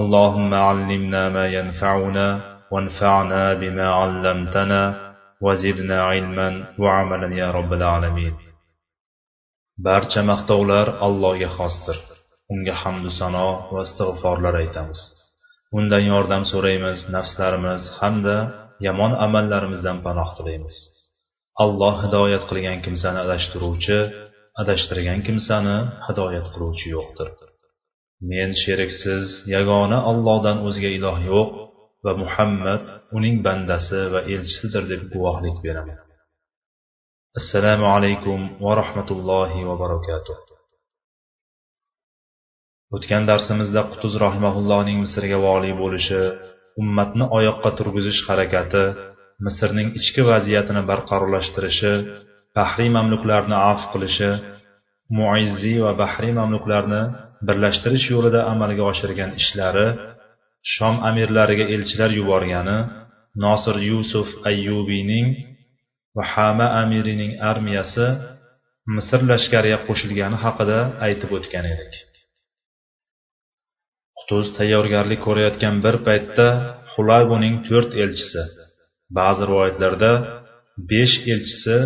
اللهم علمنا ما ينفعنا وانفعنا بما علمتنا وزدنا علما وعملا يا رب العالمين barcha maqtovlar allohga xosdir unga hamdu sano va istig'forlar aytamiz undan yordam so'raymiz nafslarimiz hamda yomon amallarimizdan panoh tilaymiz alloh hidoyat qilgan kimsani adashtiruvchi adashtirgan kimsani hidoyat qiluvchi yo'qdir Men sheriksiz yagona ollohdan o'zga iloh yo'q va muhammad uning bandasi va elchisidir deb guvohlik beraman. Assalomu alaykum va rahmatullohi va barakatuh. O'tgan darsimizda qutuz rahimaullohning misrga voliy bo'lishi ummatni oyoqqa turg'izish harakati misrning ichki vaziyatini barqarorlashtirishi bahriy mamluklarni afv qilishi muizziy va bahriy mamluklarni birlashtirish yo'lida amalga oshirgan ishlari shom amirlariga elchilar yuborgani nosir yusuf ayyubiyning va hama amirining armiyasi misr lashkariga qo'shilgani haqida aytib o'tgan edik. Qutuz tayyorgarlik ko'rayotgan bir paytda xulaguning to'rt elchisi ba'zi rivoyatlarda besh elchisi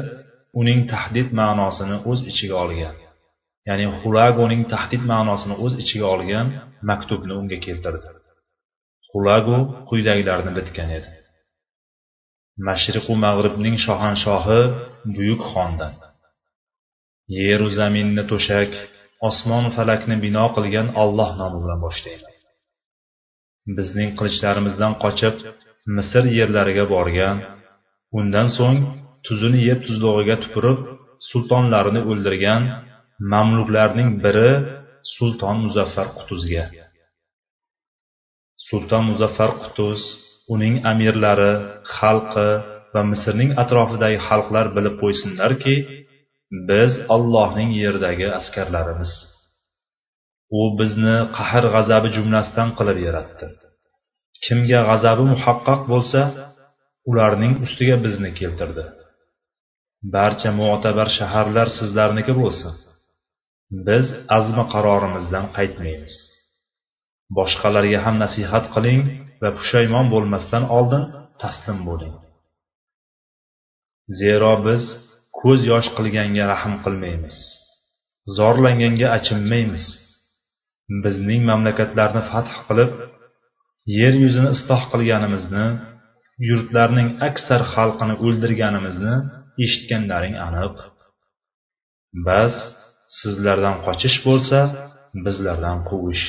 uning tahdid ma'nosini o'z ichiga olgan. Ya'ni xulagoning tahdid ma'nosini o'z ichiga olgan maktubni unga keltirdi. Xulagu quyidagilarni bitgan edi. Mashriqu mag'ribning shohanshohi buyuk xondan. Yeru zaminni to'shak osmon falakni bino qilgan olloh nomi bilan boshlayman bizning qilichlarimizdan qochib misr yerlariga borgan undan so'ng tuzini yeb tuzlig'iga tupurib sultonlarini o'ldirgan mamluklarning biri sulton muzaffar qutuzga. Sulton muzaffar qutuz uning amirlari xalqi va misrning atrofidagi xalqlar bilib qo'ysinlarki biz allohning yerdagi askarlarimiz. U bizni qahr g'azabi jumlasidan qilib yaratdi. Kimga g'azabi muhaqqaq bo'lsa ularning ustiga bizni keltirdi. Barcha mo'tabar shaharlar sizlarniki bo'lsin. Biz azmi qarorimizdan qaytmaymiz. Boshqalarga ham nasihat qiling va pushaymon bo'lmasdan oldin taslim bo'ling. Zero biz ko'z yosh qilganga rahm qilmaymiz. Zorlanganga achinmaymiz. Bizning mamlakatlarni fath qilib yer yuzini isloh qilganimizni yurtlarning aksar xalqini o'ldirganimizni eshitganlaring aniq. Bas sizlardan qochish bo'lsa bizlardan quvish.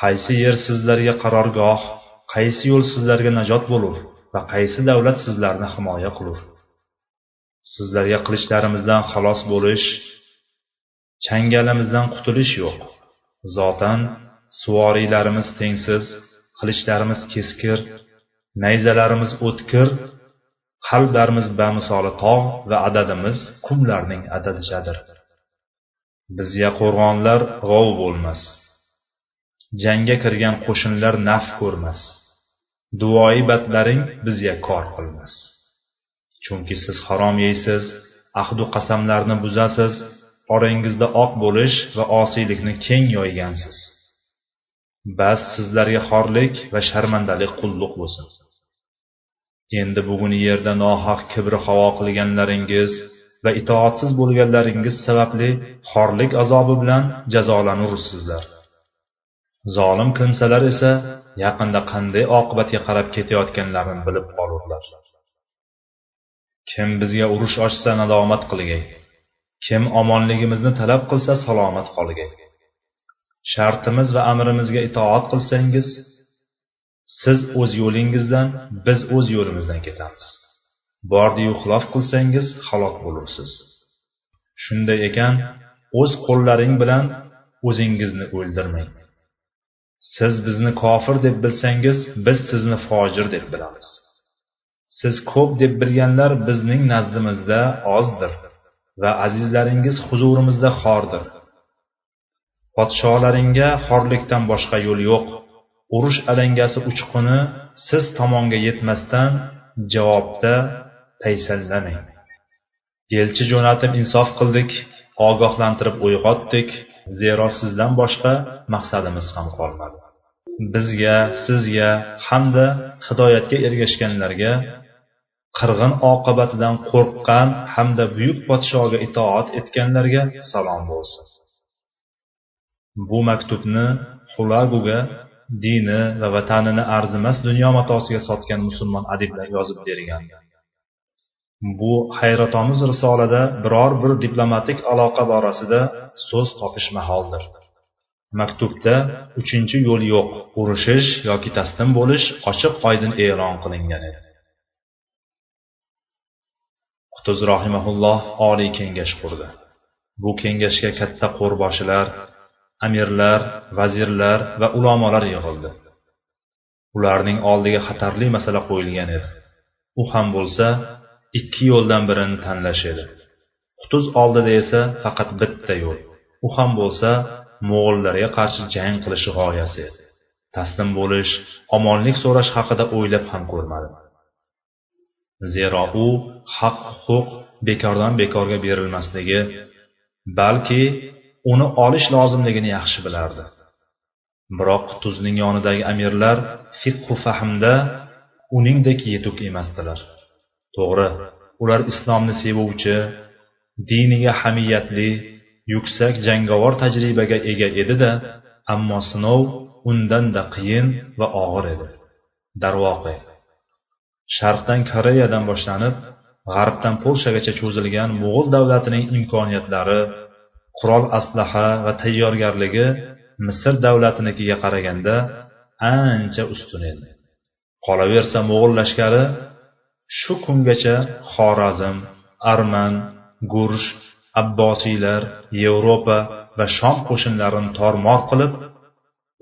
Qaysi yer sizlarga qarorgoh qaysi yo'l sizlarga najot bo'lur va qaysi davlat sizlarni himoya qilur? Sizlarga qilichlarimizdan xalos bo'lish changalimizdan qutulish yo'q. Zotan suvoriylarimiz tengsiz qilichlarimiz keskir nayzalarimiz o'tkir qalblarimiz bamisoli tog' va adadimiz qumlarning adadichadir bizga qo'rg'onlar g'ov bo'lmas. Jangga kirgan qo'shinlar naf ko'rmas. Duoyi batlaring bizga kor qilmas. Chunki siz harom yeysiz ahdu qasamlarni buzasiz orangizda oq bo'lish va osiylikni keng yoygansiz. Bas sizlarga xorlik va sharmandalik qulluq bo'lsin. Endi bugun yerda nohaq kibr havo qilganlaringiz va itoatsiz bo'lganlaringiz sababli xorlik azobi bilan jazolanursizlar zolim kimsalar esa yaqinda qanday oqibatga qarab ketayotganlarini bilib qolurlar. Kim bizga urush ochsa nadomat qilgay kim omonligimizni talab qilsa salomat qolgay. Shartimiz va amrimizga itoat qilsangiz siz o'z yo'lingizdan biz o'z yo'limizdan ketamiz. Bordiyu xilof qilsangiz halok bo'lursiz. Shunday ekan o'z qo'llaring bilan o'zingizni o'ldirmang. Siz bizni kofir deb bilsangiz biz sizni fojir deb bilamiz. Siz ko'p deb bilganlar bizning nazdimizda ozdir va azizlaringiz huzurimizda xordir. Podsholaringga xorlikdan boshqa yo'l yo'q. Urush alangasi uchquni siz tomonga yetmasdan javobda paysallamang elchi jo'natib insof qildik ogohlantirib uyg'otdik zero sizdan boshqa maqsadimiz ham qolmadi. Bizga sizga hamda hidoyatga ergashganlarga qirg'in oqibatidan qo'rqqan hamda buyuk podshoga itoat etganlarga salom bo'lsin. Bu maktubni xulaguga dini va vatanini arzimas dunyo matosiga sotgan musulmon adiblar yozib bergan. Bu hayratomuz risolada biror bir diplomatik aloqa borasida so'z topish maholdir maktubda uchinchi yo'l yo'q urushish yoki taslim bo'lish ochiq oydin e'lon qilingan edi. Qutuz rohimaulloh oliy kengash qurdi. Bu kengashga katta qo'rboshilar amirlar vazirlar va ulamolar yig'ildi. Ularning oldiga xatarli masala qo'yilgan edi. U ham bo'lsa ikki yo'ldan birini tanlash edi. Qutuz oldida esa faqat bitta yo'l. U ham bo'lsa mo'g'illarga qarshi jang qilish g'oyasi edi. Taslim bo'lish omonlik so'rash haqida o'ylab ham ko'rmadi zero u haq huquq bekordan bekorga berilmasligi balki uni olish lozimligini yaxshi bilardi. Biroq qutuzning yonidagi amirlar fiqhu fahmda uningdek yetuk emasdilar. To'g'ri ular islomni sevuvchi diniga hamiyatli yuksak jangovar tajribaga ega edida ammo sinov undanda qiyin va og'ir edi. Darvoqe sharqdan koreyadan boshlanib g'arbdan polshagacha cho'zilgan mo'g'ul davlatining imkoniyatlari qurol aslaha va tayyorgarligi misr davlatinikiga qaraganda ancha ustun edi. Qolaversa mo'g'ul lashkari shu kungacha xorazm arman gursh abbosiylar yevropa va shom qo'shinlarini tormor qilib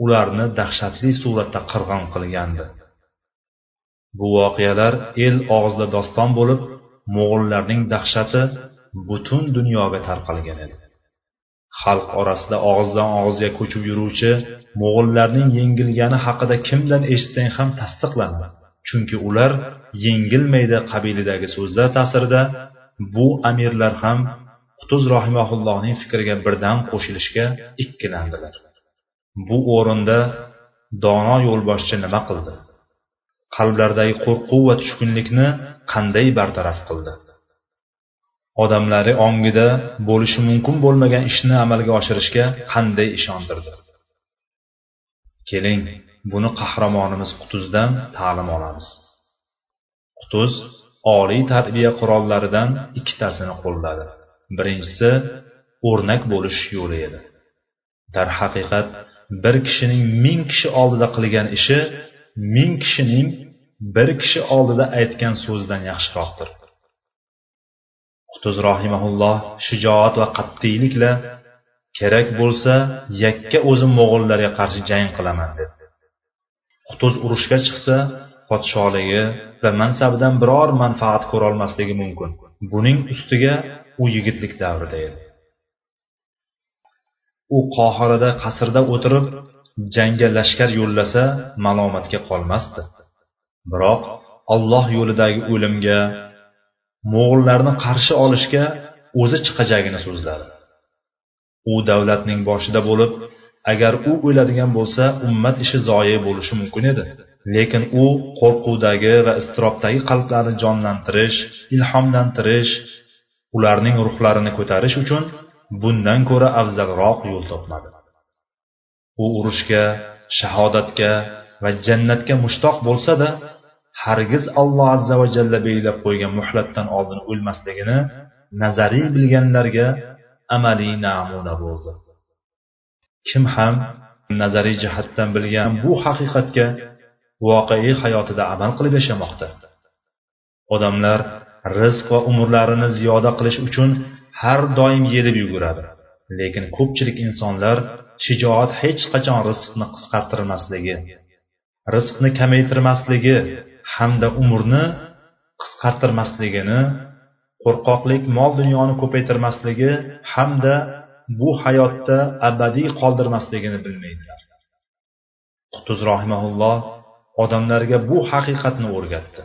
ularni dahshatli suratda qirg'in qilgandi. Bu voqealar el og'zida doston bo'lib mo'g'ullarning dahshati butun dunyoga tarqalgan edi. Xalq orasida og'izdan og'izga ko'chib yuruvchi mo'g'ullarning yengilgani haqida kimdan eshitsang ham tasdiqlanma. Chunki ular yengilmaydi qabilidagi so'zlar ta'sirida bu amirlar ham qutuz rohimaullohning fikriga birdan qo'shilishga ikkilandilar. Bu o'rinda dono yo'lboshchi nima qildi? Qalblaridagi qo'rquv va tushkunlikni qanday bartaraf qildi? Odamlari ongida bo'lishi mumkin bo'lmagan ishni amalga oshirishga qanday ishontirdi? Keling buni qahramonimiz qutuzdan ta'lim olamiz. Qutuz oliy tarbiya qurollaridan ikkitasini qo'lladi. Birinchisi o'rnak bo'lish yo'li edi. Darhaqiqat bir kishining ming kishi oldida qilgan ishi ming kishining bir kishi oldida aytgan so'zidan yaxshiroqdir. Qutuz rohimaulloh shijoat va qat'iylikla kerak bo'lsa yakka o'zim mo'g'ullarga qarshi jang qilaman dedi. Qutuz urushga chiqsa podsholigi va mansabidan biror manfaat ko'rolmasligi mumkin. Buning ustiga u yigitlik davrida edi. U qohirada qasrda o'tirib jangga lashkar yo'llasa malomatga qolmasdi. Biroq olloh yo'lidagi o'limga mo'g'ullarni qarshi olishga o'zi chiqajagini so'zladi. U davlatning boshida bo'lib agar u o'ladigan bo'lsa ummat ishi zoye bo'lishi mumkin edi. Lekin u qo'rquvdagi va iztirobdagi qalblarni jonlantirish ilhomlantirish ularning ruhlarini ko'tarish uchun bundan ko'ra afzalroq yo'l topmadi. U urushga shahodatga va jannatga mushtoq bo'lsa da hargiz alloh azza va jalla belgilab qo'ygan muhlatdan oldin o'lmasligini nazariy bilganlarga amaliy namuna bo'ldi. Kim ham nazariy jihatdan bilgan bu haqiqatga voqeiy hayotida amal qilib yashamoqda. Odamlar rizq va umrlarini ziyoda qilish uchun har doim yelib yuguradi lekin ko'pchilik insonlar shijoat hech qachon rizqni qisqartirmasligi rizqni kamaytirmasligi hamda umrni qisqartirmasligini qo'rqoqlik mol dunyoni ko'paytirmasligi hamda bu hayotda abadiy qoldirmasligini bilmaydilar. Qutuz rohimaulloh odamlarga bu haqiqatni o'rgatdi.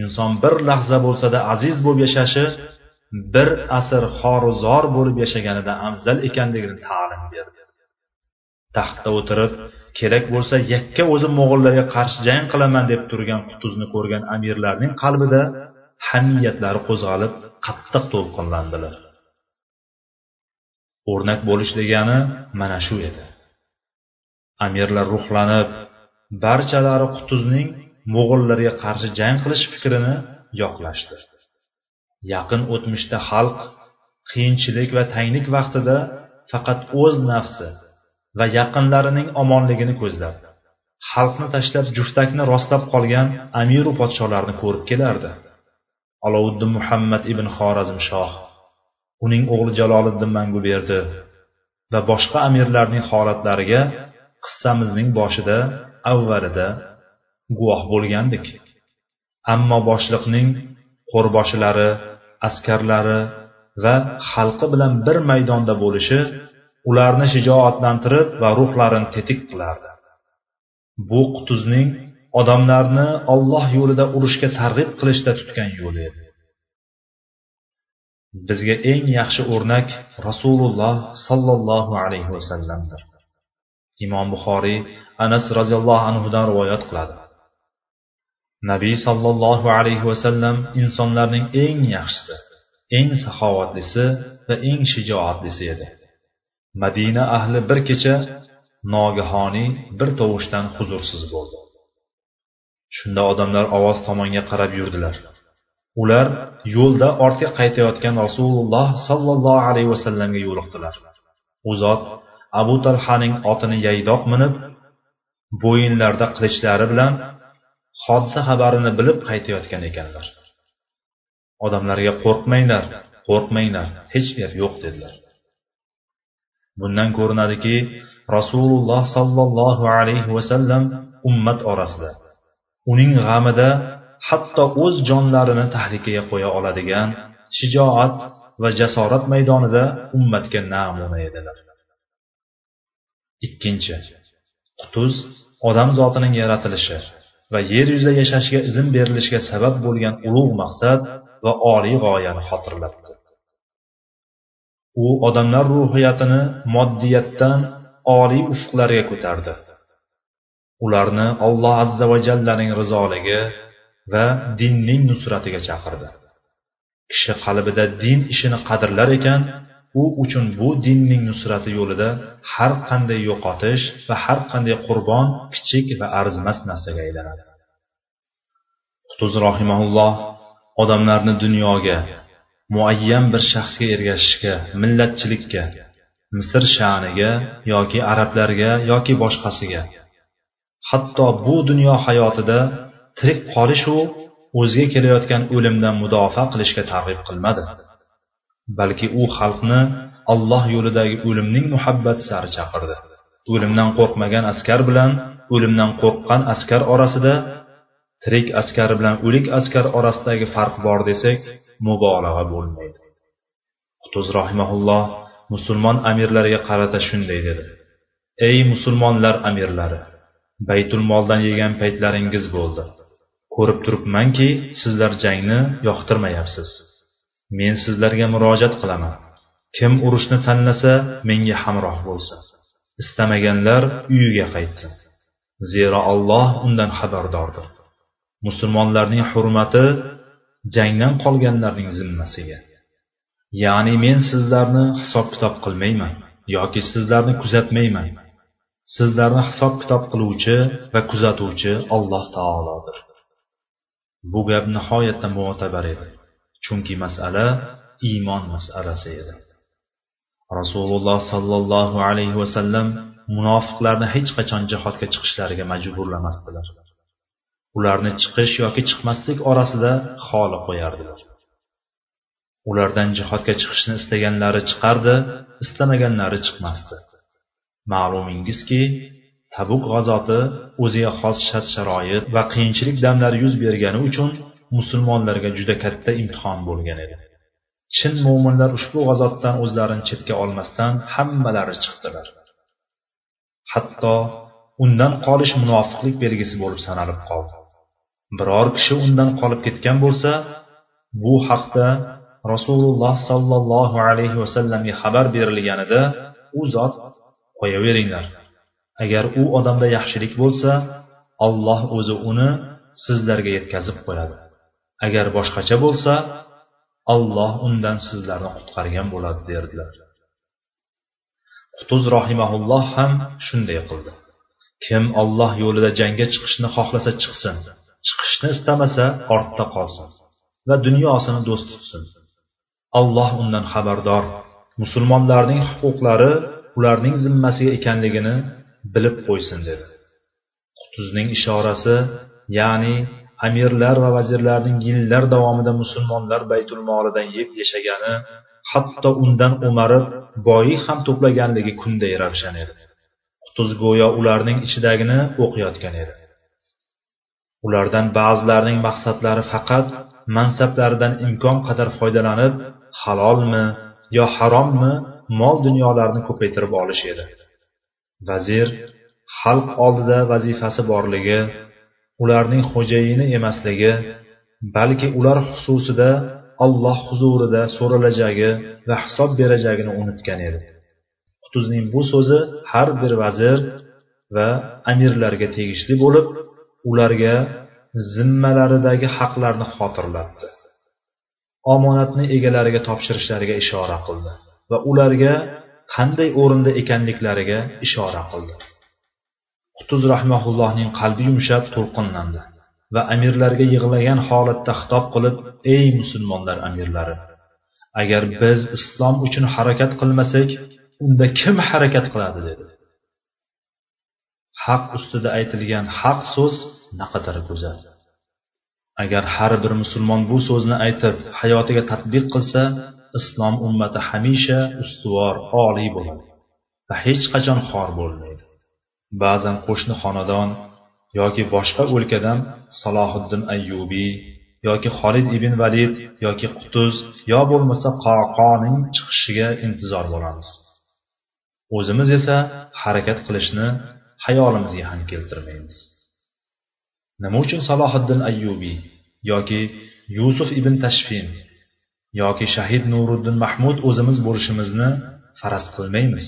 Inson bir lahza bo'lsada aziz bo'lib yashashi bir asr xoru zor bo'lib yashaganidan afzal ekanligini ta'lim berdi. Taxtda o'tirib kerak bo'lsa yakka o'zim mo'g'illarga qarshi jang qilaman deb turgan qutuzni ko'rgan amirlarning qalbida hamiyatlari qo'zg'alib qattiq to'lqinlandilar. O'rnak bo'lish degani mana shu edi. Amirlar ruhlanib barchalari qutuzning mo'g'illarga qarshi jang qilish fikrini yoqlashdi. Yaqin o'tmishda xalq qiyinchilik va tanglik vaqtida faqat o'z nafsi va yaqinlarining omonligini ko'zlab xalqni tashlab juftakni rostlab qolgan amiru podsholarni ko'rib kelardi. Olovuddin muhammad ibn xorazmshoh uning o'g'li jaloliddin manguberdi va boshqa amirlarning holatlariga qissamizning boshida avvalida guvoh bo'lgandik. Ammo boshliqning qo'rboshilari askarlari va xalqi bilan bir maydonda bo'lishi ularni shijoatlantirib va ruhlarini tetik qilardi. Bu qutuzning odamlarni olloh yo'lida urushga targ'ib qilishda tutgan yo'li edi. Bizga eng yaxshi o'rnak rasululloh sollallohu alayhi vasallamdir. Imom buxoriy anas roziyallohu anhudan rivoyat qiladi. Nabiy sollallohu alayhi vasallam insonlarning eng yaxshisi eng saxovatlisi va eng shijoatlisi edi. Madina ahli bir kecha nogahoniy bir tovushdan huzursiz bo'ldi. Shunda odamlar ovoz tomonga qarab yurdilar. Ular yo'lda ortga qaytayotgan rasululloh sollallohu alayhi vasallamga yo'liqdilar. U zot abu talhaning otini yaydoq minib bo'yinlarida qilichlari bilan hodisa xabarini bilib qaytayotgan ekanlar. Odamlarga qo'rqmanglar qo'rqmanglar hech gap yo'q dedilar. Bundan ko'rinadiki rasululloh sollallohu alayhi vasallam ummat orasida uning g'amida hatto o'z jonlarini tahlikaga qo'ya oladigan shijoat va jasorat maydonida ummatga namuna edilar. Ikkinchi qutuz odam zotining yaratilishi va yer yuzida yashashga izn berilishiga sabab bo'lgan ulug' maqsad va oliy g'oyani xotirlatdi u odamlar ruhiyatini moddiyatdan oliy ufqlarga ko'tardi. Ularni alloh azza va jallaning rizoligi va dinning nusratiga chaqirdi. Kishi qalbida din ishini qadrlar ekan u uchun bu dinning nusrati yo'lida har qanday yo'qotish va har qanday qurbon kichik va arzimas narsaga aylanadi. Qutuz rohimaulloh odamlarni dunyoga muayyan bir shaxsga ergashishga millatchilikka misr sha'niga yoki arablarga yoki boshqasiga. Hatto bu dunyo hayotida tirik qolishu o'ziga kelayotgan o'limdan mudofaa qilishga targ'ib qilmadi. Balki u xalqni alloh yo'lidagi o'limning muhabbati sari chaqirdi. O'limdan qo'rqmagan askar bilan o'limdan qo'rqqan askar orasida tirik askar bilan o'lik askar orasidagi farq bor desak mubolag'a bo'lmaydi. Qutuz rahimaulloh musulmon amirlariga qarata shunday dedi. Ey musulmonlar amirlari baytul moldan yegan paytlaringiz bo'ldi. Ko'rib turibmanki sizlar jangni yoqtirmayapsiz. Men sizlarga murojaat qilaman. Kim urushni tanlasa menga hamroh bo'lsin. Istamaganlar uyiga qaytsin. Zero alloh undan xabardordir. Musulmonlarning hurmati jangdan qolganlarning zimmasiga. Ya'ni men sizlarni hisob kitob qilmayman yoki sizlarni kuzatmayman. Sizlarni hisob kitob qiluvchi va kuzatuvchi alloh taolodir. Bu gap nihoyatda mo'tabar edi chunki masala iymon masalasi edi. Rasululloh sollallohu alayhi vasallam munofiqlarni hech qachon jihodga chiqishlariga majburlamasdilar. Ularni chiqish yoki chiqmaslik orasida xoli qo'yardilar ulardan jihodga chiqishni istaganlari chiqardi istamaganlari chiqmasdi. Ma'lumingizki tabuk g'azoti o'ziga xos shart sharoit va qiyinchilik damlari yuz bergani uchun musulmonlarga juda katta imtihon bo'lgan edi. Chin mo'minlar ushbu g'azotdan o'zlarini chetga olmasdan hammalari chiqdilar. Hatto undan qolish munofiqlik belgisi bo'lib sanalib qoldi. Biror kishi undan qolib ketgan bo'lsa bu haqda rasululloh sollallohu alayhi vasallamga xabar berilganida u zot qo'yaveringlar. Agar u odamda yaxshilik bo'lsa alloh o'zi uni sizlarga yetkazib qo'yadi. Agar boshqacha bo'lsa alloh undan sizlarni qutqargan bo'ladi derdilar. Qutuz rohimaulloh ham shunday qildi. Kim olloh yo'lida jangga chiqishni xohlasa chiqsin. Chiqishni istamasa ortda qolsin va dunyosini do'st tutsin. Alloh undan xabardor. Musulmonlarning huquqlari ularning zimmasiga ekanligini bilib qo'ysin dedi. Qutuzning ishorasi ya'ni amirlar va vazirlarning yillar davomida musulmonlar baytul molidan yeb yashagani hatto undan o'marib boylik ham to'plaganligi kunday ravshan edi. Qutuz go'yo ularning ichidagini o'qiyotgan edi. Ulardan ba'zilarining maqsadlari faqat mansablaridan imkon qadar foydalanib halolmi yo harommi mol dunyolarni ko'paytirib olish edi. Vazir xalq oldida vazifasi borligi ularning xo'jayini emasligi balki ular xususida alloh huzurida so'ralajagi va hisob berajagini unutgan edi. Qutuzning bu so'zi har bir vazir va amirlarga tegishli bo'lib ularga zimmalaridagi haqlarni xotirlatdi. Omonatni egalariga topshirishlariga ishora qildi va ularga qanday o'rinda ekanliklariga ishora qildi. Qutuz rahmaullohning qalbi yumshab to'lqinlandi va amirlarga yig'lagan holatda xitob qilib ey musulmonlar amirlari agar biz islom uchun harakat qilmasak unda kim harakat qiladi? dedi. Haq ustida aytilgan haq so'z naqadar go'zal. Agar har bir musulmon bu so'zni aytib hayotiga tadbiq qilsa islom ummati hamisha ustuvor oliy bo'ladi va hech qachon xor bo'lmaydi. Ba'zan qo'shni xonadon yoki boshqa o'lkadan salohiddin ayyubiy yoki xolid ibn valid yoki qutuz yo bo'lmasa qoqoning chiqishiga intizor bo'lamiz. O'zimiz esa harakat qilishni hayolimizga ham keltirmaymiz. Nima uchun salohiddin ayyubiy yoki yusuf ibn tashfin yoki shahid nuriddin mahmud o'zimiz bo'lishimizni faraz qilmaymiz?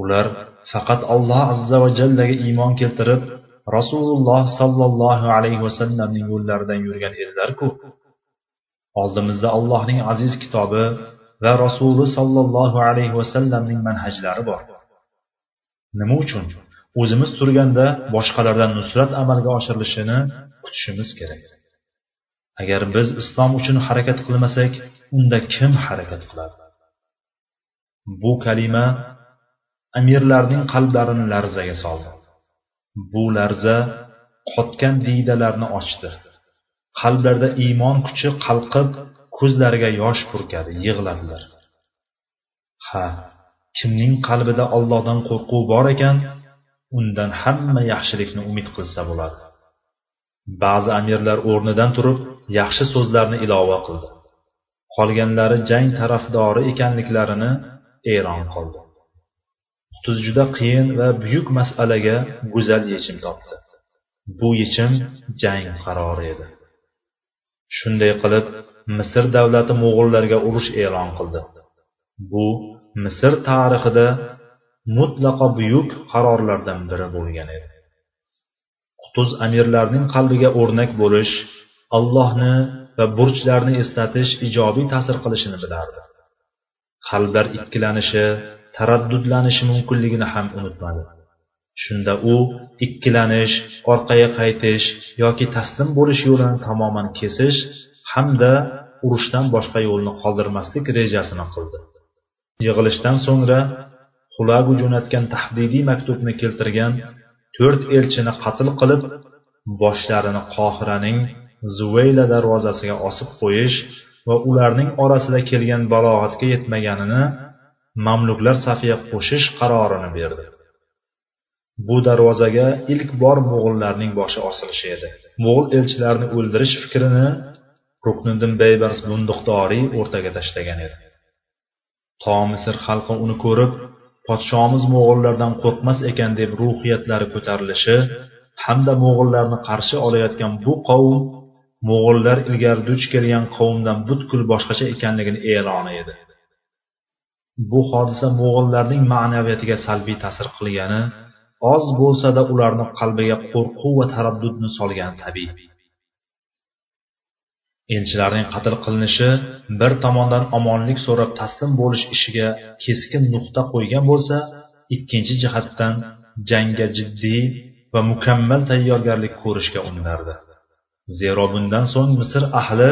Ular faqat alloh azza va jallaga iymon keltirib rasululloh sollallohu alayhi vasallamning yo'llaridan yurgan edilarku. Oldimizda allohning aziz kitobi va rasuli sollallohu alayhi vasallamning manhajlari bor. Nima uchun? O'zimiz turganda boshqalardan nusrat amalga oshirilishini kutishimiz kerak. Agar biz islom uchun harakat qilmasak unda kim harakat qiladi? Bu kalima amirlarning qalblarini larzaga soldi. Bu larza qotgan diydalarni ochdi. Qalblarida iymon kuchi qalqib ko'zlariga yosh purkadi yig'ladilar. Ha kimning qalbida ollohdan qo'rquv bor ekan undan hamma yaxshilikni umid qilsa bo'ladi. Ba'zi amirlar o'rnidan turib yaxshi so'zlarni ilova qildi. Qolganlari jang tarafdori ekanliklarini e'lon qildi. Qutuz juda qiyin va buyuk masalaga go'zal yechim topdi. Bu yechim jang qarori edi. Shunday qilib misr davlati mo'g'ullarga urush e'lon qildi. Bu misr tarixida mutlaqo buyuk qarorlardan biri bo'lgan edi. Qutuz amirlarning qalbiga o'rnak bo'lish allohni va burchlarni eslatish ijobiy ta'sir qilishini bilardi. Qalblar ikkilanishi taraddudlanishi mumkinligini ham unutmadi. Shunda u ikkilanish orqaga qaytish yoki taslim bo'lish yo'lini tamoman kesish hamda urushdan boshqa yo'lni qoldirmaslik rejasini qildi. Yig'ilishdan so'ngra xulagu jo'natgan tahdidiy maktubni keltirgan to'rt elchini qatl qilib boshlarini qohiraning zuvayla darvozasiga osib qo'yish va ularning orasida kelgan balog'atga yetmaganini mamluklar safiga qo'shish qarorini berdi. Bu darvozaga ilk bor mo'g'illarning boshi osilishi edi. Mo'g'ul elchilarini o'ldirish fikrini rukniddin Baybars bunduqdoriy o'rtaga tashlagan edi. To misr xalqi uni ko'rib podshomiz mo'g'illardan qo'rqmas ekan deb ruhiyatlari ko'tarilishi hamda mo'g'illarni qarshi olayotgan bu qavm mo'g'illar ilgari duch kelgan qavmdan butkul boshqacha ekanligini e'loni edi. Bu hodisa mo'g'illarning ma'naviyatiga salbiy ta'sir qilgani oz bo'lsa-da ularni qalbiga qo'rquv va taraddudni solgani tabiiy. Elchilarning qatl qilinishi bir tomondan omonlik so'rab taslim bo'lish ishiga keskin nuqta qo'ygan bo'lsa ikkinchi jihatdan jangga jiddiy va mukammal tayyorgarlik ko'rishga undardi zero bundan so'ng misr ahli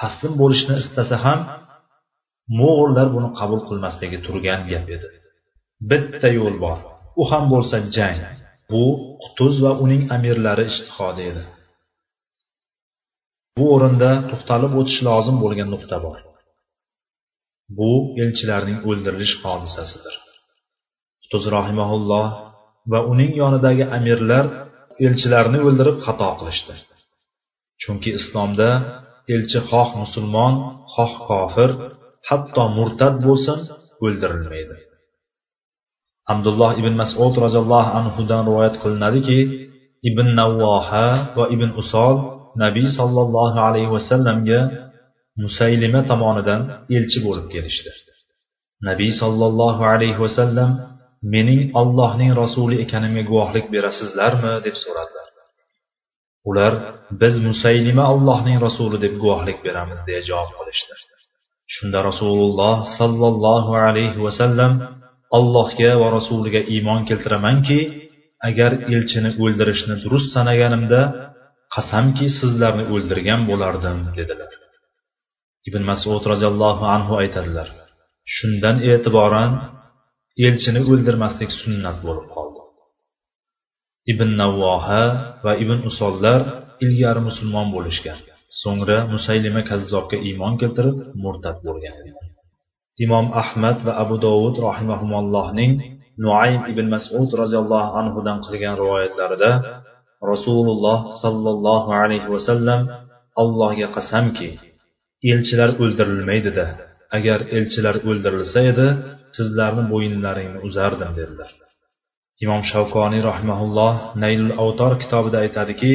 taslim bo'lishni istasa ham mo'g'ullar buni qabul qilmasligi turgan gap edi. Bitta yo'l bor u ham bo'lsa jang bu qutuz va uning amirlari ishtihodi edi. Bu o'rinda to'xtalib o'tish lozim bo'lgan nuqta bor. Bu elchilarning o'ldirilish hodisasidir. Qutuz rohimaulloh va uning yonidagi amirlar elchilarni o'ldirib xato qilishdi. Chunki islomda elchi xoh musulmon xoh kofir hatto murtad bo'lsin o'ldirilmaydi. Abdulloh ibn masud roziyallohu anhudan rivoyat qilinadiki ibn navvoha va ibn usol nabiy sollallohu alayhi vasallamga musaylima tomonidan elchi bo'lib kelishdi. Nabiy sollallohu alayhi vasallam mening ollohning rasuli ekanimga guvohlik berasizlarmi? deb so'radilar. Ular biz musaylima allohning rasuli deb guvohlik beramiz deya javob qilishdi. Shunda rasululloh sollallohu alayhi vasallam allohga va rasuliga iymon keltiramanki agar elchini o'ldirishni durust sanaganimda qasamki sizlarni o'ldirgan bo'lardim dedilar. Ibn masud roziyallohu anhu aytadilar shundan e'tiboran elchini o'ldirmaslik sunnat bo'lib qoldi. Ibn navvoha va ibn usollar ilgari musulmon bo'lishgan. So'ngra musaylima kazzobga iymon keltirib murtad bo'lgan imom ahmad va abu dovud rahimahumallohning nuaym ibn masud roziyallohu anhudan qilgan rivoyatlarida rasululloh sollallohu alayhi vasallam allohga qasamki elchilar o'ldirilmaydida agar elchilar o'ldirilsa edi sizlarni bo'yinlaringni uzardim dedilar. Imom shavkoniy rahmaulloh naylul avtor kitobida aytadiki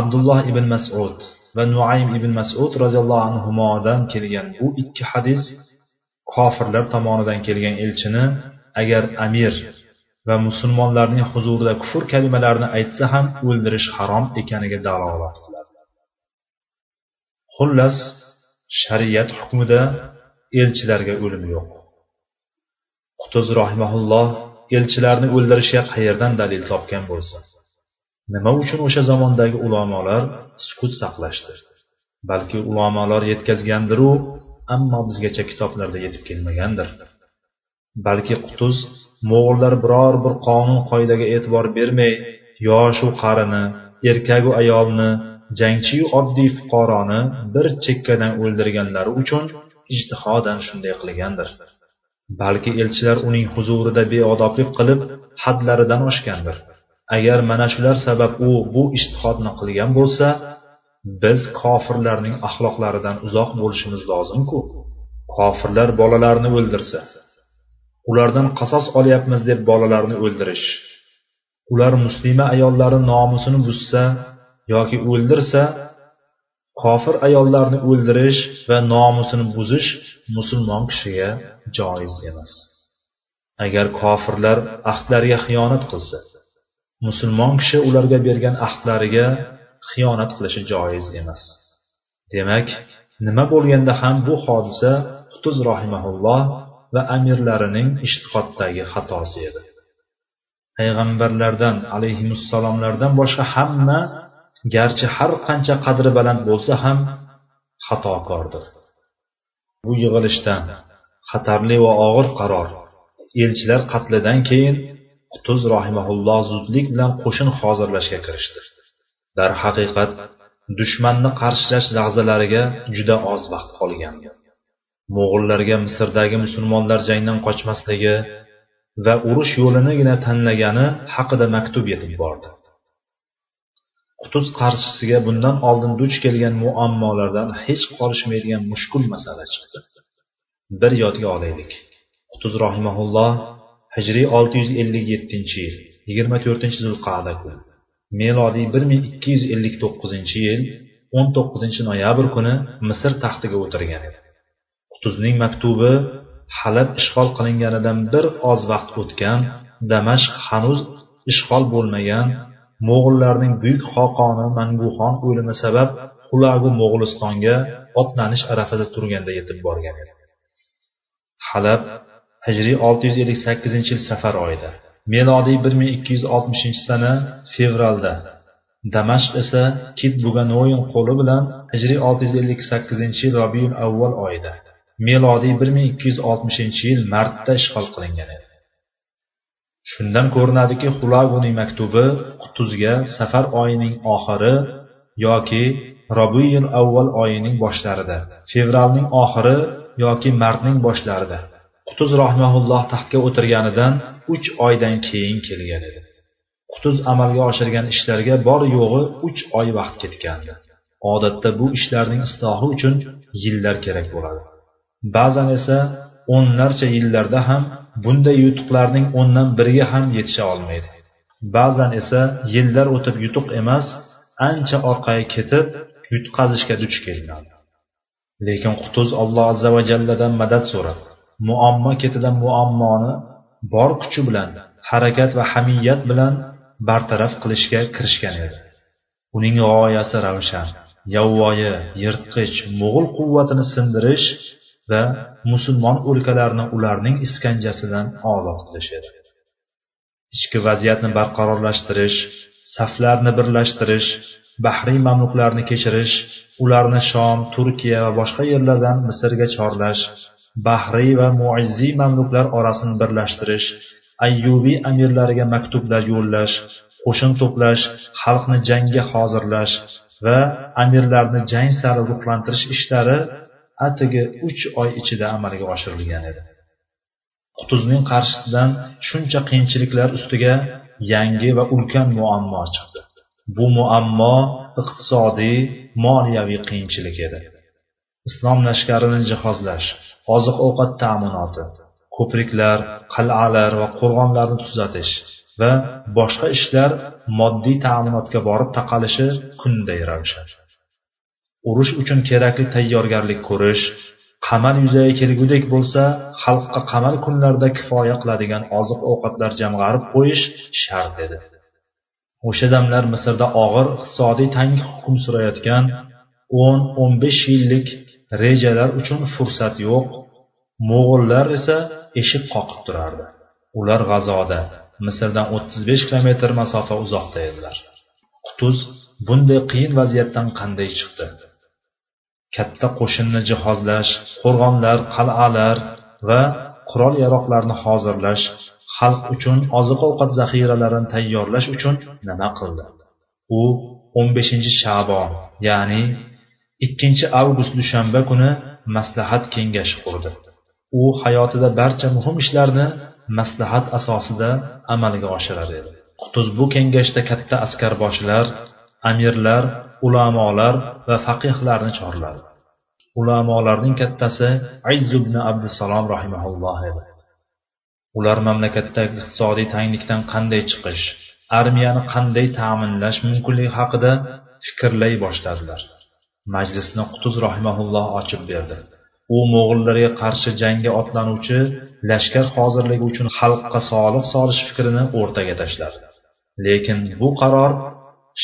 abdulloh ibn masud va nuaym ibn masud roziyallohu anhudan kelgan bu ikki hadis kofirlar tomonidan kelgan elchini agar amir va musulmonlarning huzurida kufr kalimalarini aytsa ham o'ldirish harom ekaniga dalolat qiladi. Xullas shariat hukmida elchilarga o'lim yo'q. Qutuz rohimaulloh elchilarni o'ldirishga qayerdan dalil topgan bo'lsa nima uchun o'sha zamondagi ulamolar sukut saqlashdi? Balki ulamolar yetkazgandiru ammo bizgacha kitoblarda yetib kelmagandir? Balki qutuz mo'g'ullar biror bir qonun qoidaga e'tibor bermay yoshu qarini erkagu ayolni jangchiyu oddiy fuqaroni bir chekkadan o'ldirganlari uchun ijtihodan shunday qilgandir. Balki elchilar uning huzurida beodoblik qilib hadlaridan oshgandir. Agar mana shular sabab u bu ijtihodni qilgan bo'lsa biz kofirlarning axloqlaridan uzoq bo'lishimiz lozimku. Kofirlar bolalarni o'ldirsa. Ulardan qasos olyapmiz deb bolalarni o'ldirish. Ular muslima ayollari nomusini buzsa yoki o'ldirsa kofir ayollarni o'ldirish va nomusini buzish musulmon kishiga joiz emas. Agar kofirlar ahdlariga xiyonat qilsa musulmon kishi ularga bergan ahdlariga xiyonat qilishi joiz emas. Demak nima bo'lganda ham bu hodisa qutuz rohimaulloh va amirlarining ishtiqotdagi xatosi edi. Payg'ambarlardan alayhissalomlardan boshqa hamma garchi har qancha qadri baland bo'lsa ham xatokordir bu yig'ilishdan xatarli va og'ir qaror. Elchilar qatlidan keyin qutuz rohimaulloh zudlik bilan qo'shin hozirlashga kirishdi. Darhaqiqat dushmanni qarshilash lahzalariga juda oz vaqt qolgan. Mo'g'ullarga misrdagi musulmonlar jangdan qochmasligi va urush yo'linigina tanlagani haqida maktub yetib bordi. Qutuz qarshisiga bundan oldin duch kelgan muammolardan hech qolishmaydigan mushkul masala chiqdi. Bir yodga olaylik. Qutuz rohimaulloh hijriy olti yuz ellik yettinchi yil yigirma to'rtinchi zulqada kuni melodiy bir ming ikki yuz ellik to'qqizinchi yil o'n to'qqizinchi noyabr kuni misr taxtiga o'tirgan edi. Qutuzning maktubi halab ishg'ol qilinganidan bir oz vaqt o'tgan damashq hanuz ishg'ol bo'lmagan mo'g'ullarning buyuk xoqoni manguxon o'limi sabab qulagu mo'g'ulistonga otlanish arafasida turganda yetib borgan edi. Halab hijriy olti yuz ellik sakkizinchi yil safar oyida melodiy bir ming ikki yuz oltmishinchi sana fevralda damashq esa kit buganoyin qo'li bilan hijriy olti yuz ellik sakkizinchi yil robiyul avval oyida melodiy bir ming ikki yuz oltmishinchi yil martda ishg'ol qilingan edi. Shundan ko'rinadiki xulaguning maktubi qutuzga safar oyining oxiri yoki robiyul avval oyining boshlarida fevralning oxiri yoki martning boshlarida qutuz rahmaulloh taxtga o'tirganidan uch oydan keyin kelgan edi. Qutuz amalga oshirgan ishlarga bor yo'g'i uch oy vaqt ketgandi. Odatda bu ishlarning islohi uchun yillar kerak bo'ladi. Ba'zan esa o'nlarcha yillarda ham bunday yutuqlarning o'ndan biriga ham yetisha olmaydi. Ba'zan esa yillar o'tib yutuq emas ancha orqaga ketib yutqazishga duch kelinadi lekin qutuz alloh azza va jalladan madad so'rab muammo ketidan muammoni bor kuchi bilan harakat va hamiyat bilan bartaraf qilishga kirishgan edi. Uning g'oyasi ravshan yovvoyi yirtqich mo'g'ul quvvatini sindirish va musulmon o'lkalarni ularning iskanjasidan ozod qilish edi ichki vaziyatni barqarorlashtirish saflarni birlashtirish bahriy mamluklarni kechirish ularni shom turkiya va boshqa yerlardan misrga chorlash bahriy va muizziy mamluklar orasini birlashtirish ayyubiy amirlariga maktublar yo'llash qo'shin to'plash xalqni jangga hozirlash va amirlarni jang sari ruhlantirish ishlari atigi uch oy ichida amalga oshirilgan edi. Qutuzning qarshisidan shuncha qiyinchiliklar ustiga yangi va ulkan muammo chiqdi. Bu muammo iqtisodiy moliyaviy qiyinchilik edi. Islom lashkarini jihozlash oziq ovqat ta'minoti ko'priklar qal'alar va qo'rg'onlarni tuzatish va boshqa ishlar moddiy ta'minotga borib taqalishi kunday ravshan urush uchun kerakli tayyorgarlik ko'rish qamal yuzaga kelgudek bo'lsa xalqqa qamal kunlarida kifoya qiladigan oziq ovqatlar jamg'arib qo'yish shart edi. O'sha damlar misrda og'ir iqtisodiy tang hukm surayotgan o'n o'n besh yillik rejalar uchun fursat yo'q mo'g'ullar esa eshik qoqib turardi. Ular g'azoda misrdan o'ttiz besh kilometr masofa uzoqda edilar. Qutuz bunday qiyin vaziyatdan qanday chiqdi? Katta qo'shinni jihozlash qo'rg'onlar qal'alar va qurol yaroqlarni hozirlash xalq uchun oziq ovqat zaxiralarini tayyorlash uchun nima qildi? U o'n beshinchi shabon ya'ni 2 avgust dushanba kuni maslahat kengashi qurdi. U hayotida barcha muhim ishlarni maslahat asosida amalga oshirar edi qutuz bu kengashda katta askarboshlar amirlar ulamolar va faqihlarni chorladi. Ulamolarning kattasi izz ibn abdusalom rahimaulloh edi. Ular mamlakatdagi iqtisodiy tanglikdan qanday chiqish armiyani qanday ta'minlash mumkinligi haqida fikrlay boshladilar. Majlisni qutuz rahimaulloh ochib berdi. U mo'g'illarga qarshi jangga otlanuvchi lashkar hozirligi uchun xalqqa soliq solish fikrini o'rtaga tashladi. Lekin bu qaror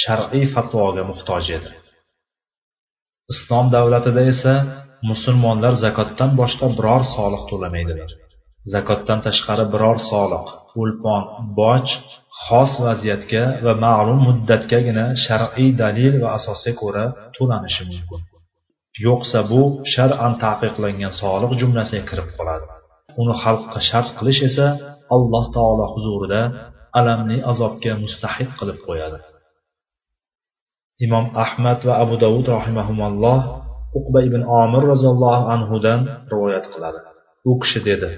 shar'iy fatvoga muhtoj edi. Islom davlatida esa musulmonlar zakotdan boshqa biror soliq to'lamaydilar. Zakotdan tashqari biror soliq o'lpon boj xos vaziyatga va ma'lum muddatgagina shar'iy dalil va asosga ko'ra to'lanishi mumkin. Yo'qsa bu shar'an taqiqlangan soliq jumlasiga kirib qoladi. Uni xalqqa shart qilish esa alloh taolo huzurida alamli azobga mustahiq qilib qo'yadi. Imom ahmad va abu davud rahimahumalloh uqba ibn omir roziyallohu anhudan rivoyat qiladi. U kishi dedi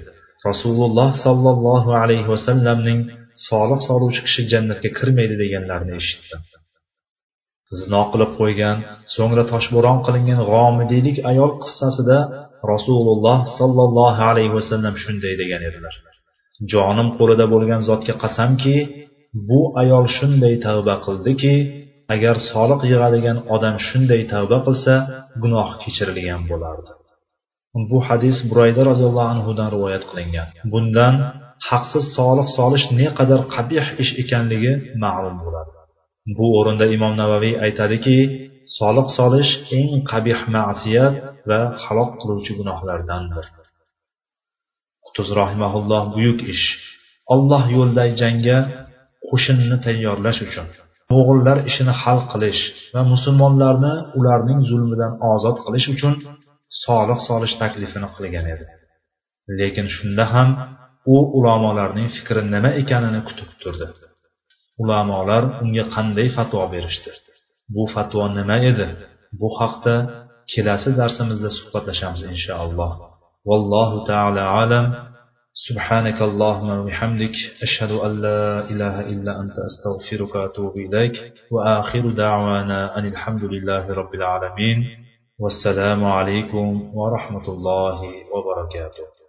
rasululloh sollallohu alayhi vasallamning soliq soluvchi kishi jannatga kirmaydi deganlarini eshitdim. Zino qilib qo'ygan so'ngra toshbo'ron qilingan g'omidiylik ayol qissasida rasululloh sollallohu alayhi vasallam shunday degan edilar. Jonim qo'lida bo'lgan zotga qasamki bu ayol shunday tavba qildiki agar soliq yig'adigan odam shunday tavba qilsa gunoh kechirilgan bo'lardi. Bu hadis burayda roziyallohu anhudan rivoyat qilingan. Bundan haqsiz soliq solish ne qadar qabih ish ekanligi ma'lum bo'ladi. Bu o'rinda imom navaviy aytadiki soliq solish eng qabih ma'siyat va halok qiluvchi gunohlardandir. Qutuz rahimaulloh buyuk ish. Olloh yo'lidagi jangga qo'shinni tayyorlash uchun. Mo'g'illar ishini hal qilish va musulmonlarni ularning zulmidan ozod qilish uchun soliq solish taklifini qilgan edi. Lekin shunda ham u ulamolarning fikri nima ekanini kutib turdi. Ulamolar unga qanday fatvo berishdi? Bu fatvo nima edi? Bu haqda kelasi darsimizda suhbatlashamiz inshaalloh. Vallohu taala alam. سبحانك اللهم وبحمدك أشهد أن لا إله إلا أنت أستغفرك وأتوب إليك. وآخر دعوانا أن الحمد لله رب العالمين. والسلام عليكم ورحمة الله وبركاته.